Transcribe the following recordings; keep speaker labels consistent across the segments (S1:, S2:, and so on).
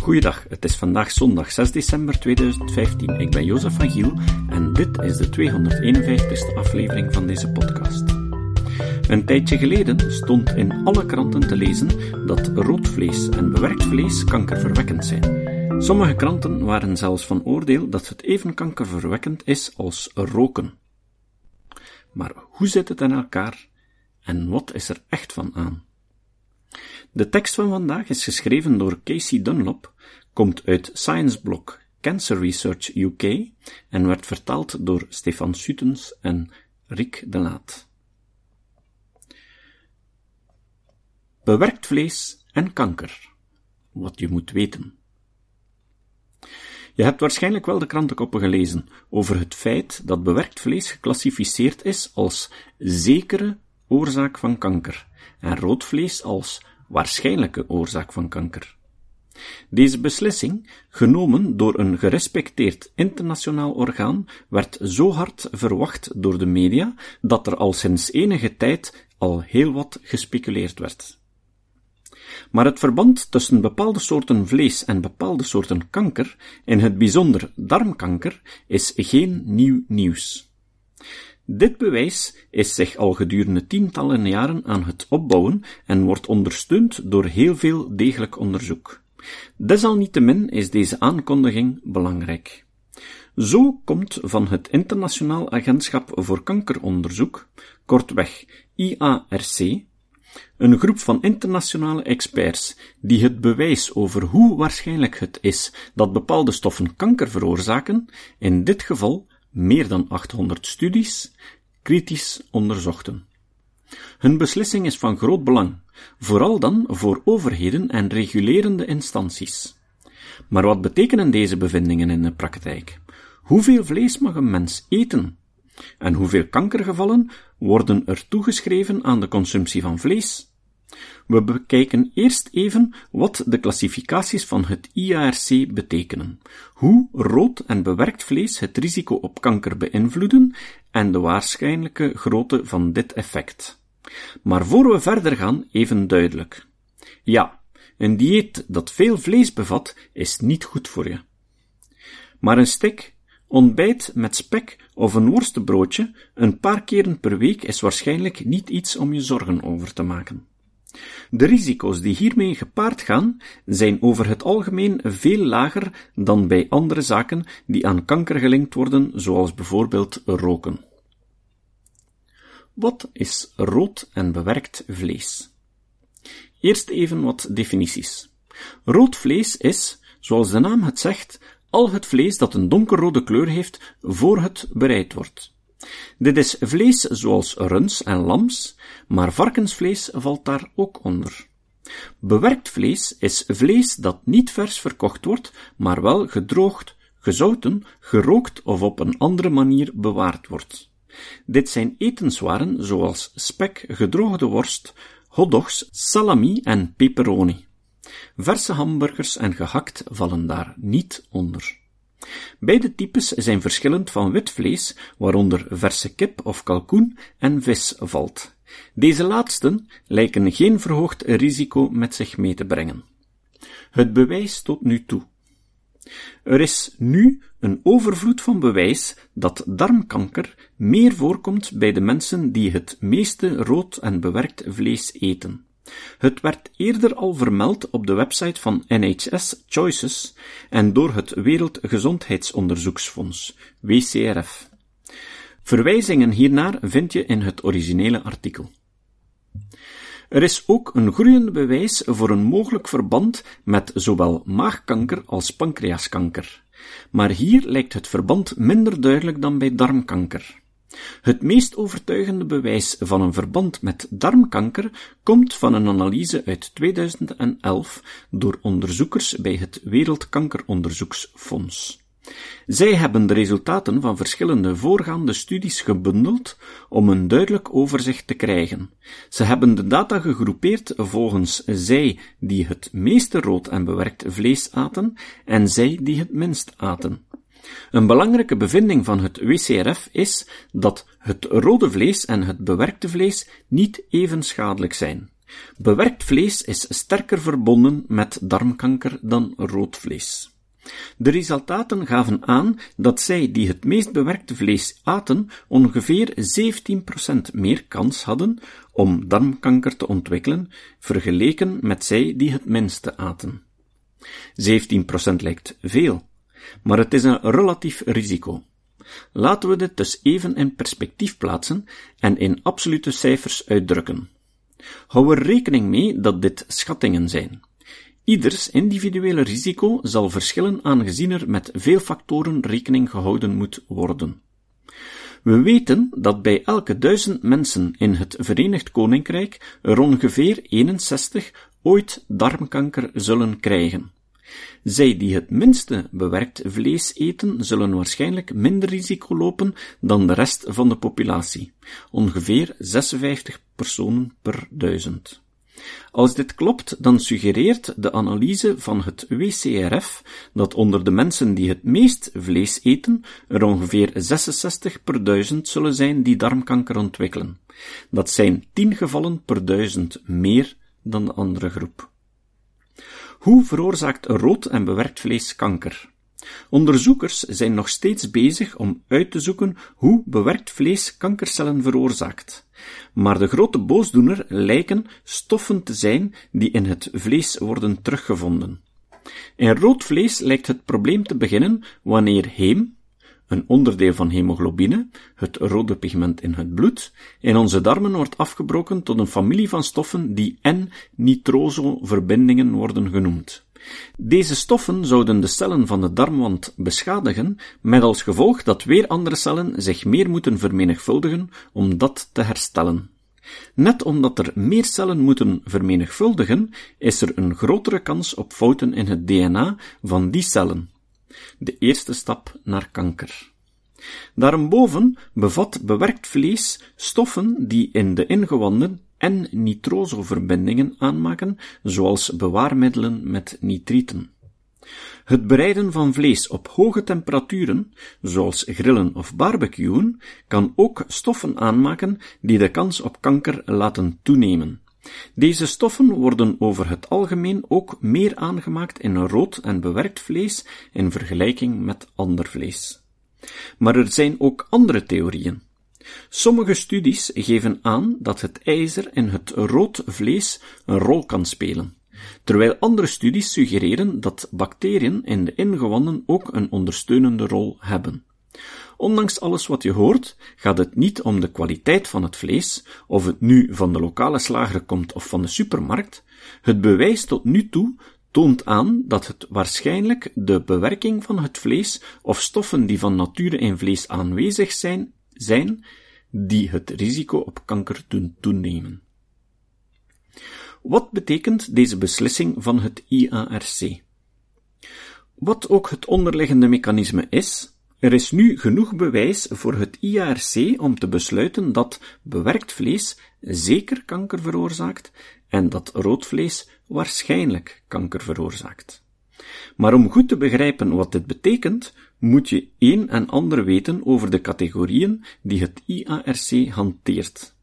S1: Goeiedag, het is vandaag zondag 6 december 2015. Ik ben Jozef van Giel en dit is de 251ste aflevering van deze podcast. Een tijdje geleden stond in alle kranten te lezen dat rood vlees en bewerkt vlees kankerverwekkend zijn. Sommige kranten waren zelfs van oordeel dat het even kankerverwekkend is als roken. Maar hoe zit het in elkaar en wat is er echt van aan? De tekst van vandaag is geschreven door Casey Dunlop, komt uit Science Block Cancer Research UK en werd vertaald door Stefan Sutens en Rick de Laat. Bewerkt vlees en kanker. Wat je moet weten. Je hebt waarschijnlijk wel de krantenkoppen gelezen over het feit dat bewerkt vlees geclassificeerd is als zekere oorzaak van kanker en rood vlees als waarschijnlijke oorzaak van kanker. Deze beslissing, genomen door een gerespecteerd internationaal orgaan, werd zo hard verwacht door de media dat er al sinds enige tijd al heel wat gespeculeerd werd. Maar het verband tussen bepaalde soorten vlees en bepaalde soorten kanker, in het bijzonder darmkanker, is geen nieuw nieuws. Dit bewijs is zich al gedurende tientallen jaren aan het opbouwen en wordt ondersteund door heel veel degelijk onderzoek. Desalniettemin is deze aankondiging belangrijk. Zo komt van het Internationaal Agentschap voor Kankeronderzoek, kortweg IARC, een groep van internationale experts die het bewijs over hoe waarschijnlijk het is dat bepaalde stoffen kanker veroorzaken, in dit geval meer dan 800 studies, kritisch onderzochten. Hun beslissing is van groot belang, vooral dan voor overheden en regulerende instanties. Maar wat betekenen deze bevindingen in de praktijk? Hoeveel vlees mag een mens eten? En hoeveel kankergevallen worden er toegeschreven aan de consumptie van vlees? We bekijken eerst even wat de klassificaties van het IARC betekenen, hoe rood en bewerkt vlees het risico op kanker beïnvloeden en de waarschijnlijke grootte van dit effect. Maar voor we verder gaan, even duidelijk. Ja, een dieet dat veel vlees bevat, is niet goed voor je. Maar een stek, ontbijt met spek of een worstenbroodje een paar keren per week is waarschijnlijk niet iets om je zorgen over te maken. De risico's die hiermee gepaard gaan, zijn over het algemeen veel lager dan bij andere zaken die aan kanker gelinkt worden, zoals bijvoorbeeld roken. Wat is rood en bewerkt vlees? Eerst even wat definities. Rood vlees is, zoals de naam het zegt, al het vlees dat een donkerrode kleur heeft voor het bereid wordt. Dit is vlees zoals runs en lams, maar varkensvlees valt daar ook onder. Bewerkt vlees is vlees dat niet vers verkocht wordt, maar wel gedroogd, gezouten, gerookt of op een andere manier bewaard wordt. Dit zijn etenswaren zoals spek, gedroogde worst, hotdogs, salami en pepperoni. Verse hamburgers en gehakt vallen daar niet onder. Beide types zijn verschillend van wit vlees, waaronder verse kip of kalkoen en vis valt. Deze laatsten lijken geen verhoogd risico met zich mee te brengen. Het bewijs tot nu toe. Er is nu een overvloed van bewijs dat darmkanker meer voorkomt bij de mensen die het meeste rood en bewerkt vlees eten. Het werd eerder al vermeld op de website van NHS Choices en door het Wereldgezondheidsonderzoeksfonds, WCRF. Verwijzingen hiernaar vind je in het originele artikel. Er is ook een groeiende bewijs voor een mogelijk verband met zowel maagkanker als pancreaskanker. Maar hier lijkt het verband minder duidelijk dan bij darmkanker. Het meest overtuigende bewijs van een verband met darmkanker komt van een analyse uit 2011 door onderzoekers bij het Wereldkankeronderzoeksfonds. Zij hebben de resultaten van verschillende voorgaande studies gebundeld om een duidelijk overzicht te krijgen. Ze hebben de data gegroepeerd volgens zij die het meeste rood en bewerkt vlees aten en zij die het minst aten. Een belangrijke bevinding van het WCRF is dat het rode vlees en het bewerkte vlees niet even schadelijk zijn. Bewerkt vlees is sterker verbonden met darmkanker dan rood vlees. De resultaten gaven aan dat zij die het meest bewerkte vlees aten ongeveer 17% meer kans hadden om darmkanker te ontwikkelen, vergeleken met zij die het minste aten. 17% lijkt veel, maar het is een relatief risico. Laten we dit dus even in perspectief plaatsen en in absolute cijfers uitdrukken. Hou er rekening mee dat dit schattingen zijn. Ieders individuele risico zal verschillen aangezien er met veel factoren rekening gehouden moet worden. We weten dat bij elke duizend mensen in het Verenigd Koninkrijk er ongeveer 61 ooit darmkanker zullen krijgen. Zij die het minste bewerkt vlees eten, zullen waarschijnlijk minder risico lopen dan de rest van de populatie, ongeveer 56 personen per duizend. Als dit klopt, dan suggereert de analyse van het WCRF dat onder de mensen die het meest vlees eten, er ongeveer 66 per duizend zullen zijn die darmkanker ontwikkelen. Dat zijn 10 gevallen per duizend meer dan de andere groep. Hoe veroorzaakt rood en bewerkt vlees kanker? Onderzoekers zijn nog steeds bezig om uit te zoeken hoe bewerkt vlees kankercellen veroorzaakt. Maar de grote boosdoener lijken stoffen te zijn die in het vlees worden teruggevonden. In rood vlees lijkt het probleem te beginnen wanneer heem, een onderdeel van hemoglobine, het rode pigment in het bloed, in onze darmen wordt afgebroken tot een familie van stoffen die N-nitroso-verbindingen worden genoemd. Deze stoffen zouden de cellen van de darmwand beschadigen, met als gevolg dat weer andere cellen zich meer moeten vermenigvuldigen om dat te herstellen. Net omdat er meer cellen moeten vermenigvuldigen, is er een grotere kans op fouten in het DNA van die cellen. De eerste stap naar kanker. Daarboven bevat bewerkt vlees stoffen die in de ingewanden en nitrosoverbindingen aanmaken, zoals bewaarmiddelen met nitrieten. Het bereiden van vlees op hoge temperaturen, zoals grillen of barbecuen, kan ook stoffen aanmaken die de kans op kanker laten toenemen. Deze stoffen worden over het algemeen ook meer aangemaakt in rood en bewerkt vlees in vergelijking met ander vlees. Maar er zijn ook andere theorieën. Sommige studies geven aan dat het ijzer in het rood vlees een rol kan spelen, terwijl andere studies suggereren dat bacteriën in de ingewanden ook een ondersteunende rol hebben. Ondanks alles wat je hoort, gaat het niet om de kwaliteit van het vlees, of het nu van de lokale slager komt of van de supermarkt. Het bewijs tot nu toe toont aan dat het waarschijnlijk de bewerking van het vlees of stoffen die van nature in vlees aanwezig zijn, zijn die het risico op kanker doen toenemen. Wat betekent deze beslissing van het IARC? Wat ook het onderliggende mechanisme is, er is nu genoeg bewijs voor het IARC om te besluiten dat bewerkt vlees zeker kanker veroorzaakt en dat rood vlees waarschijnlijk kanker veroorzaakt. Maar om goed te begrijpen wat dit betekent, moet je een en ander weten over de categorieën die het IARC hanteert.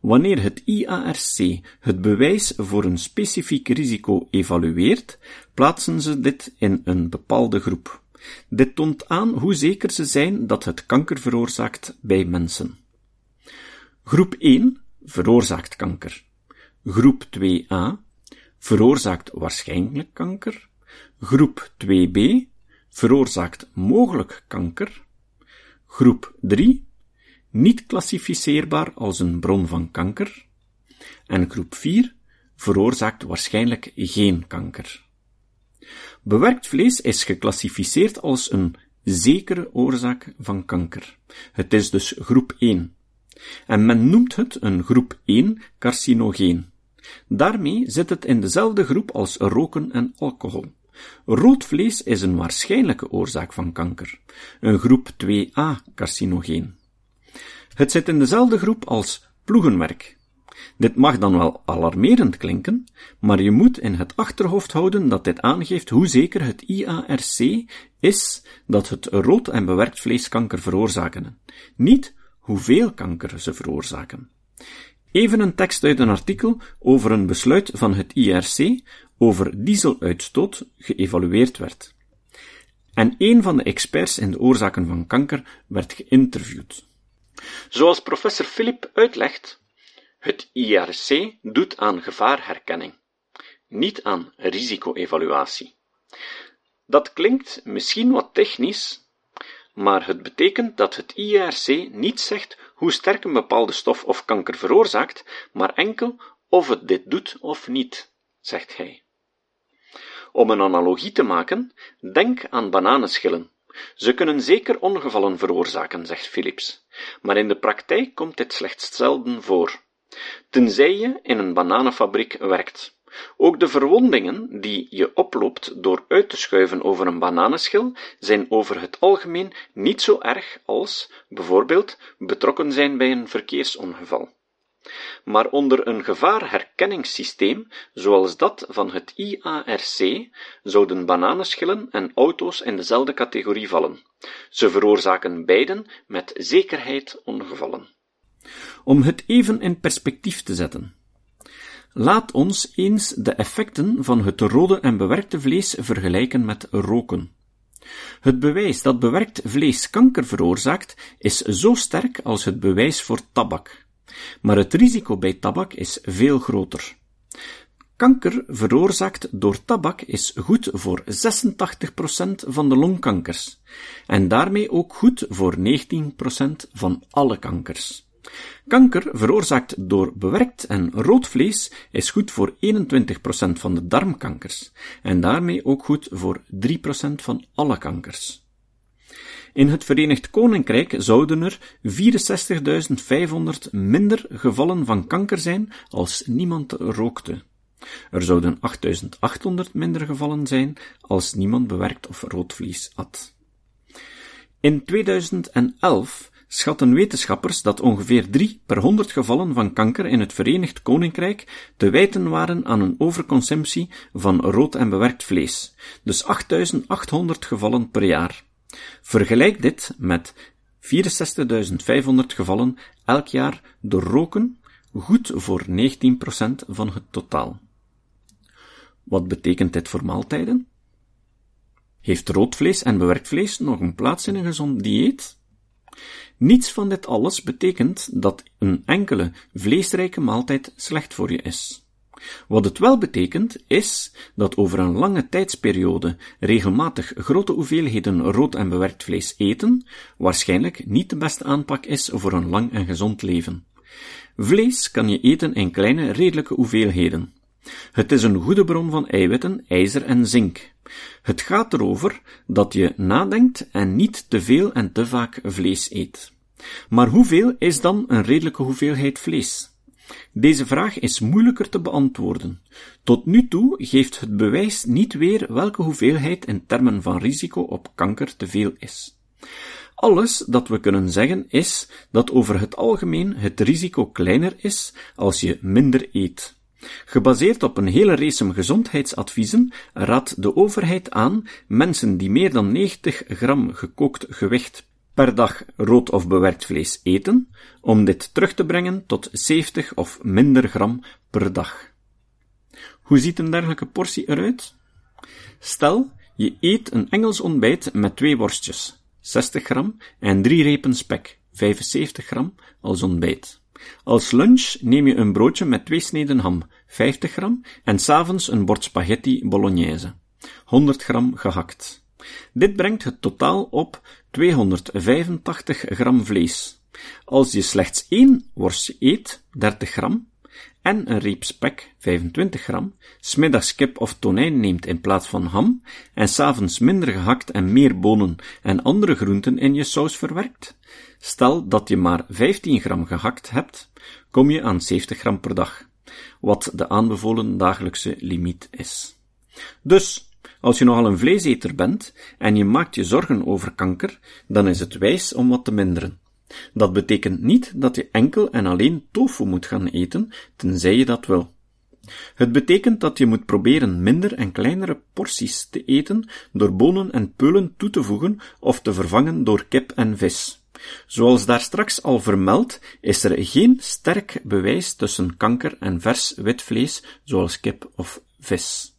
S1: Wanneer het IARC het bewijs voor een specifiek risico evalueert, plaatsen ze dit in een bepaalde groep. Dit toont aan hoe zeker ze zijn dat het kanker veroorzaakt bij mensen. Groep 1 veroorzaakt kanker. Groep 2a veroorzaakt waarschijnlijk kanker. Groep 2b veroorzaakt mogelijk kanker. Groep 3 niet klassificeerbaar als een bron van kanker. En groep 4 veroorzaakt waarschijnlijk geen kanker. Bewerkt vlees is geclassificeerd als een zekere oorzaak van kanker. Het is dus groep 1. En men noemt het een groep 1 carcinogeen. Daarmee zit het in dezelfde groep als roken en alcohol. Rood vlees is een waarschijnlijke oorzaak van kanker, een groep 2a carcinogeen. Het zit in dezelfde groep als ploegenwerk. Dit mag dan wel alarmerend klinken, maar je moet in het achterhoofd houden dat dit aangeeft hoe zeker het IARC is dat het rood en bewerkt vlees kanker veroorzaken, niet hoeveel kanker ze veroorzaken. Even een tekst uit een artikel over een besluit van het IRC over dieseluitstoot geëvalueerd werd. En een van de experts in de oorzaken van kanker werd geïnterviewd. Zoals professor Philip uitlegt, het IRC doet aan gevaarherkenning, niet aan risico-evaluatie. Dat klinkt misschien wat technisch, maar het betekent dat het IRC niet zegt hoe sterk een bepaalde stof of kanker veroorzaakt, maar enkel of het dit doet of niet, zegt hij. Om een analogie te maken, denk aan bananenschillen. Ze kunnen zeker ongevallen veroorzaken, zegt Philips, maar in de praktijk komt dit slechts zelden voor. Tenzij je in een bananenfabriek werkt. Ook de verwondingen die je oploopt door uit te schuiven over een bananenschil zijn over het algemeen niet zo erg als, bijvoorbeeld, betrokken zijn bij een verkeersongeval. Maar onder een gevaarherkenningssysteem, zoals dat van het IARC, zouden bananenschillen en auto's in dezelfde categorie vallen. Ze veroorzaken beiden met zekerheid ongevallen. Om het even in perspectief te zetten. Laat ons eens de effecten van het rode en bewerkte vlees vergelijken met roken. Het bewijs dat bewerkt vlees kanker veroorzaakt is zo sterk als het bewijs voor tabak. Maar het risico bij tabak is veel groter. Kanker veroorzaakt door tabak is goed voor 86% van de longkankers en daarmee ook goed voor 19% van alle kankers. Kanker veroorzaakt door bewerkt en rood vlees is goed voor 21% van de darmkankers en daarmee ook goed voor 3% van alle kankers. In het Verenigd Koninkrijk zouden er 64.500 minder gevallen van kanker zijn als niemand rookte. Er zouden 8.800 minder gevallen zijn als niemand bewerkt of rood vlees at. In 2011 schatten wetenschappers dat ongeveer 3 per 100 gevallen van kanker in het Verenigd Koninkrijk te wijten waren aan een overconsumptie van rood en bewerkt vlees, dus 8800 gevallen per jaar. Vergelijk dit met 64.500 gevallen elk jaar door roken, goed voor 19% van het totaal. Wat betekent dit voor maaltijden? Heeft rood vlees en bewerkt vlees nog een plaats in een gezond dieet? Niets van dit alles betekent dat een enkele vleesrijke maaltijd slecht voor je is. Wat het wel betekent, is dat over een lange tijdsperiode regelmatig grote hoeveelheden rood en bewerkt vlees eten waarschijnlijk niet de beste aanpak is voor een lang en gezond leven. Vlees kan je eten in kleine, redelijke hoeveelheden. Het is een goede bron van eiwitten, ijzer en zink. Het gaat erover dat je nadenkt en niet te veel en te vaak vlees eet. Maar hoeveel is dan een redelijke hoeveelheid vlees? Deze vraag is moeilijker te beantwoorden. Tot nu toe geeft het bewijs niet weer welke hoeveelheid in termen van risico op kanker te veel is. Alles dat we kunnen zeggen is dat over het algemeen het risico kleiner is als je minder eet. Gebaseerd op een hele race gezondheidsadviezen raadt de overheid aan mensen die meer dan 90 gram gekookt gewicht per dag rood of bewerkt vlees eten, om dit terug te brengen tot 70 of minder gram per dag. Hoe ziet een dergelijke portie eruit? Stel, je eet een Engels ontbijt met twee worstjes, 60 gram, en drie repen spek, 75 gram, als ontbijt. Als lunch neem je een broodje met twee sneden ham, 50 gram, en s'avonds een bord spaghetti bolognese, 100 gram gehakt. Dit brengt het totaal op 285 gram vlees. Als je slechts één worstje eet, 30 gram, en een reep spek, 25 gram, smiddags kip of tonijn neemt in plaats van ham, en s'avonds minder gehakt en meer bonen en andere groenten in je saus verwerkt, stel dat je maar 15 gram gehakt hebt, kom je aan 70 gram per dag, wat de aanbevolen dagelijkse limiet is. Dus, als je nogal een vleeseter bent en je maakt je zorgen over kanker, dan is het wijs om wat te minderen. Dat betekent niet dat je enkel en alleen tofu moet gaan eten, tenzij je dat wil. Het betekent dat je moet proberen minder en kleinere porties te eten door bonen en peulen toe te voegen of te vervangen door kip en vis. Zoals daar straks al vermeld, is er geen sterk bewijs tussen kanker en vers wit vlees, zoals kip of vis.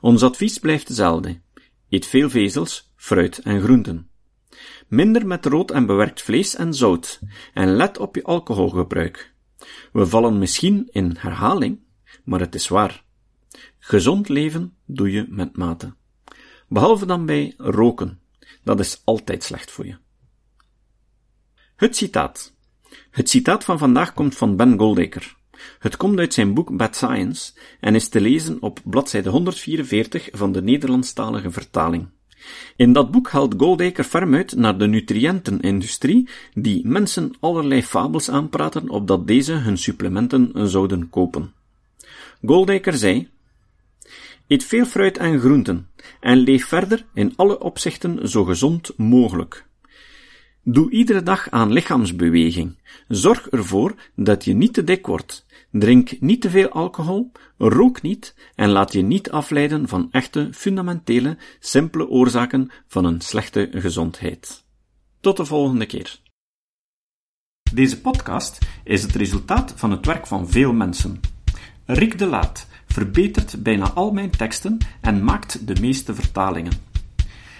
S1: Ons advies blijft hetzelfde. Eet veel vezels, fruit en groenten. Minder met rood en bewerkt vlees en zout, en let op je alcoholgebruik. We vallen misschien in herhaling, maar het is waar. Gezond leven doe je met mate. Behalve dan bij roken. Dat is altijd slecht voor je. Het citaat. Het citaat van vandaag komt van Ben Goldacre. Het komt uit zijn boek Bad Science en is te lezen op bladzijde 144 van de Nederlandstalige vertaling. In dat boek haalt Goldacre ferm uit naar de nutriëntenindustrie, die mensen allerlei fabels aanpraten opdat deze hun supplementen zouden kopen. Goldacre zei, Eet veel fruit en groenten en leef verder in alle opzichten zo gezond mogelijk. Doe iedere dag aan lichaamsbeweging. Zorg ervoor dat je niet te dik wordt. Drink niet te veel alcohol, rook niet en laat je niet afleiden van echte, fundamentele, simpele oorzaken van een slechte gezondheid. Tot de volgende keer. Deze podcast is het resultaat van het werk van veel mensen. Rick de Laat verbetert bijna al mijn teksten en maakt de meeste vertalingen.